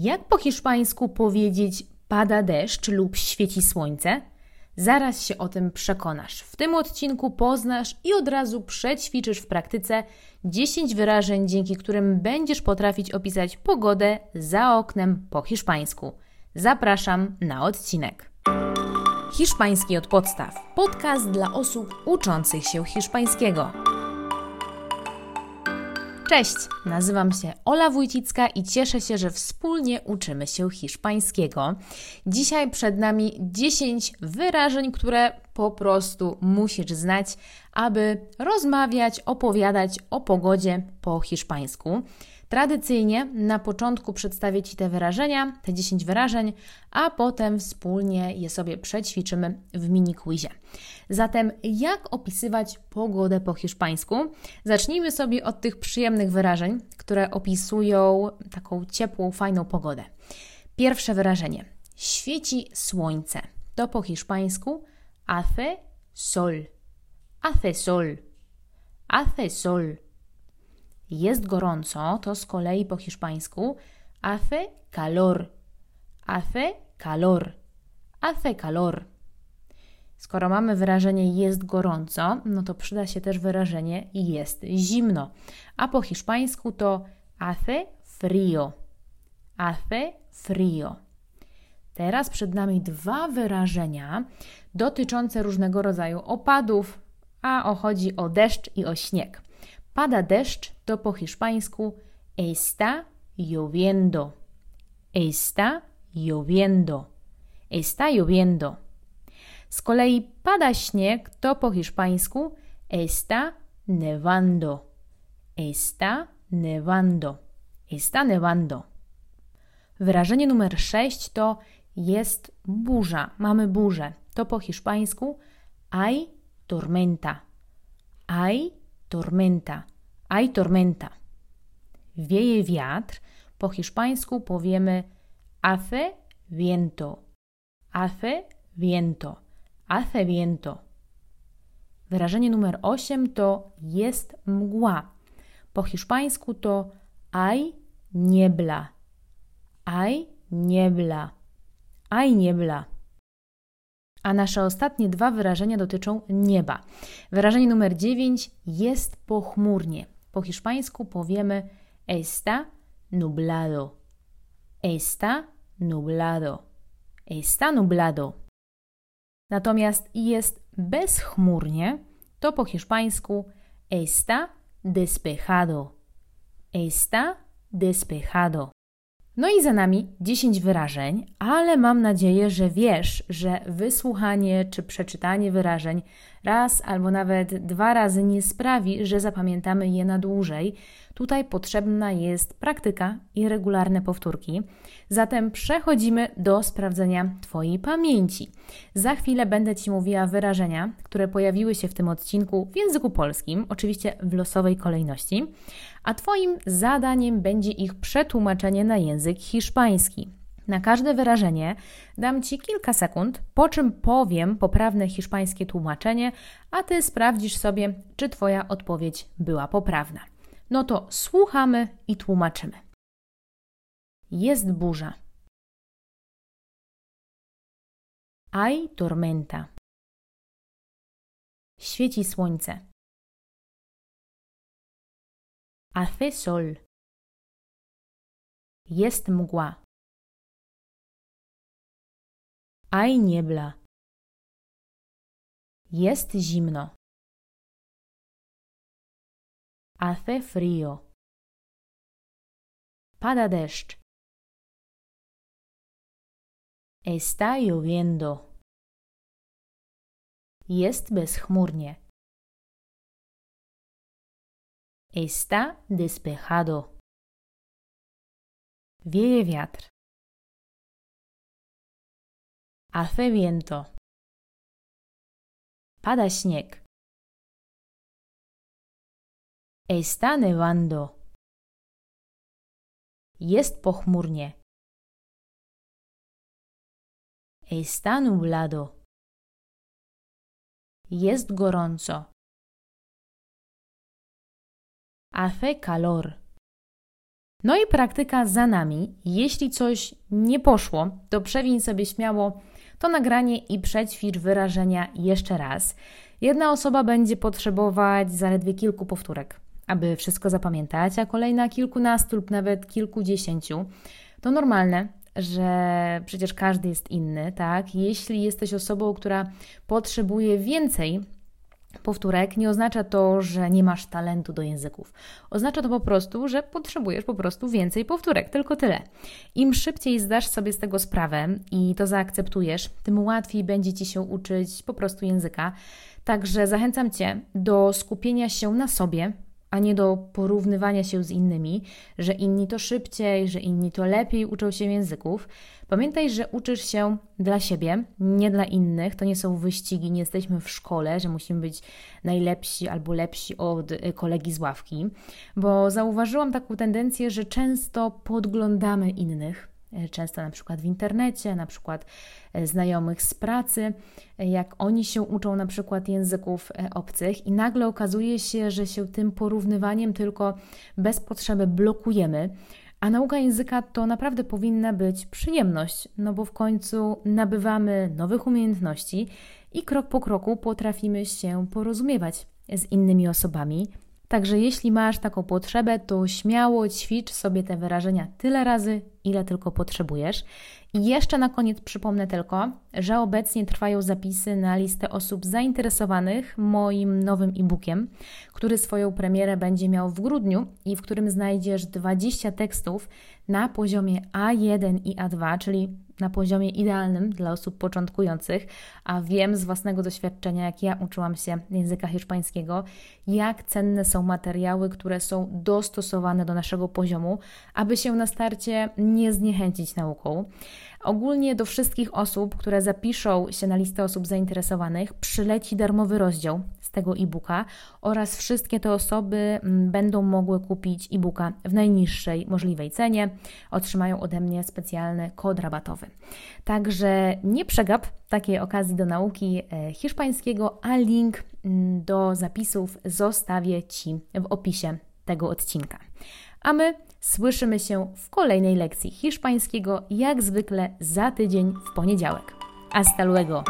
Jak po hiszpańsku powiedzieć pada deszcz lub świeci słońce? Zaraz się o tym przekonasz. W tym odcinku poznasz i od razu przećwiczysz w praktyce 10 wyrażeń, dzięki którym będziesz potrafić opisać pogodę za oknem po hiszpańsku. Zapraszam na odcinek. Hiszpański od podstaw. Podcast dla osób uczących się hiszpańskiego. Cześć, nazywam się Ola Wójcicka i cieszę się, że wspólnie uczymy się hiszpańskiego. Dzisiaj przed nami 10 wyrażeń, które po prostu musisz znać, aby rozmawiać, opowiadać o pogodzie po hiszpańsku. Tradycyjnie na początku przedstawię Ci te wyrażenia, te 10 wyrażeń, a potem wspólnie je sobie przećwiczymy w mini quizie. Zatem, jak opisywać pogodę po hiszpańsku? Zacznijmy sobie od tych przyjemnych wyrażeń, które opisują taką ciepłą, fajną pogodę. Pierwsze wyrażenie: świeci słońce. To po hiszpańsku hace sol. Hace sol. Hace sol. Jest gorąco, to z kolei po hiszpańsku hace calor. Hace calor. Hace calor. Skoro mamy wyrażenie jest gorąco, no to przyda się też wyrażenie jest zimno. A po hiszpańsku to hace frío. Hace frío. Teraz przed nami dwa wyrażenia dotyczące różnego rodzaju opadów, a chodzi o deszcz i o śnieg. Pada deszcz to po hiszpańsku está lloviendo. Está lloviendo. Está lloviendo. Z kolei pada śnieg to po hiszpańsku está nevando. Está nevando. Está nevando. Wyrażenie numer 6 to jest burza. Mamy burzę. To po hiszpańsku hay tormenta. Hay tormenta. Hay tormenta. Wieje wiatr. Po hiszpańsku powiemy hace viento. Hace viento. Hace viento. Wyrażenie numer 8 to jest mgła. Po hiszpańsku to hay niebla. Hay niebla. Hay niebla. A nasze ostatnie dwa wyrażenia dotyczą nieba. Wyrażenie numer 9 jest pochmurnie. Po hiszpańsku powiemy está nublado. Está nublado. Está nublado. Natomiast jest bezchmurnie, to po hiszpańsku está despejado. Está despejado. No i za nami 10 wyrażeń, ale mam nadzieję, że wiesz, że wysłuchanie czy przeczytanie wyrażeń raz albo nawet dwa razy nie sprawi, że zapamiętamy je na dłużej. Tutaj potrzebna jest praktyka i regularne powtórki. Zatem przechodzimy do sprawdzenia Twojej pamięci. Za chwilę będę Ci mówiła wyrażenia, które pojawiły się w tym odcinku w języku polskim, oczywiście w losowej kolejności, a Twoim zadaniem będzie ich przetłumaczenie na język hiszpański. Na każde wyrażenie dam Ci kilka sekund, po czym powiem poprawne hiszpańskie tłumaczenie, a Ty sprawdzisz sobie, czy Twoja odpowiedź była poprawna. No to słuchamy i tłumaczymy. Jest burza. Hay tormenta. Świeci słońce. Hace sol. Jest mgła. Hay niebla. Jest zimno. Hace frío. Pada deszcz. Está lloviendo. Jest bezchmurnie. Está despejado. Wieje wiatr. Hace viento. Pada śnieg. Está nevando. Jest pochmurnie. Está nublado. Jest gorąco. Hace calor. No i praktyka za nami. Jeśli coś nie poszło, to przewiń sobie śmiało to nagranie i przećwicz wyrażenia jeszcze raz. Jedna osoba będzie potrzebować zaledwie kilku powtórek, aby wszystko zapamiętać, a kolejna kilkunastu lub nawet kilkudziesięciu. To normalne, że przecież każdy jest inny, tak? Jeśli jesteś osobą, która potrzebuje więcej powtórek, nie oznacza to, że nie masz talentu do języków. Oznacza to po prostu, że potrzebujesz po prostu więcej powtórek, tylko tyle. Im szybciej zdasz sobie z tego sprawę i to zaakceptujesz, tym łatwiej będzie ci się uczyć po prostu języka. Także zachęcam Cię do skupienia się na sobie, a nie do porównywania się z innymi, że inni to szybciej, że inni to lepiej uczą się języków. Pamiętaj, że uczysz się dla siebie, nie dla innych. To nie są wyścigi, nie jesteśmy w szkole, że musimy być najlepsi albo lepsi od y, kolegi z ławki, bo zauważyłam taką tendencję, że często podglądamy innych często na przykład w internecie, na przykład e, znajomych z pracy, e, jak oni się uczą na przykład języków obcych i nagle okazuje się, że się tym porównywaniem tylko bez potrzeby blokujemy. A nauka języka to naprawdę powinna być przyjemność, no bo w końcu nabywamy nowych umiejętności i krok po kroku potrafimy się porozumiewać z innymi osobami, Także jeśli masz taką potrzebę, to śmiało ćwicz sobie te wyrażenia tyle razy, ile tylko potrzebujesz. I jeszcze na koniec przypomnę tylko, że obecnie trwają zapisy na listę osób zainteresowanych moim nowym e-bookiem, który swoją premierę będzie miał w grudniu i w którym znajdziesz 20 tekstów na poziomie A1 i A2, czyli na poziomie idealnym dla osób początkujących, a wiem z własnego doświadczenia, jak ja uczyłam się języka hiszpańskiego, jak cenne są materiały, które są dostosowane do naszego poziomu, aby się na starcie nie zniechęcić nauką. Ogólnie do wszystkich osób, które zapiszą się na listę osób zainteresowanych, przyleci darmowy rozdział z tego e-booka oraz wszystkie te osoby mm, będą mogły kupić e-booka w najniższej możliwej cenie. Otrzymają ode mnie specjalny kod rabatowy. Także nie przegap takiej okazji do nauki e, hiszpańskiego, a link mm, do zapisów zostawię Ci w opisie tego odcinka. A my Słyszymy się w kolejnej lekcji hiszpańskiego, jak zwykle za tydzień w poniedziałek. Hasta luego!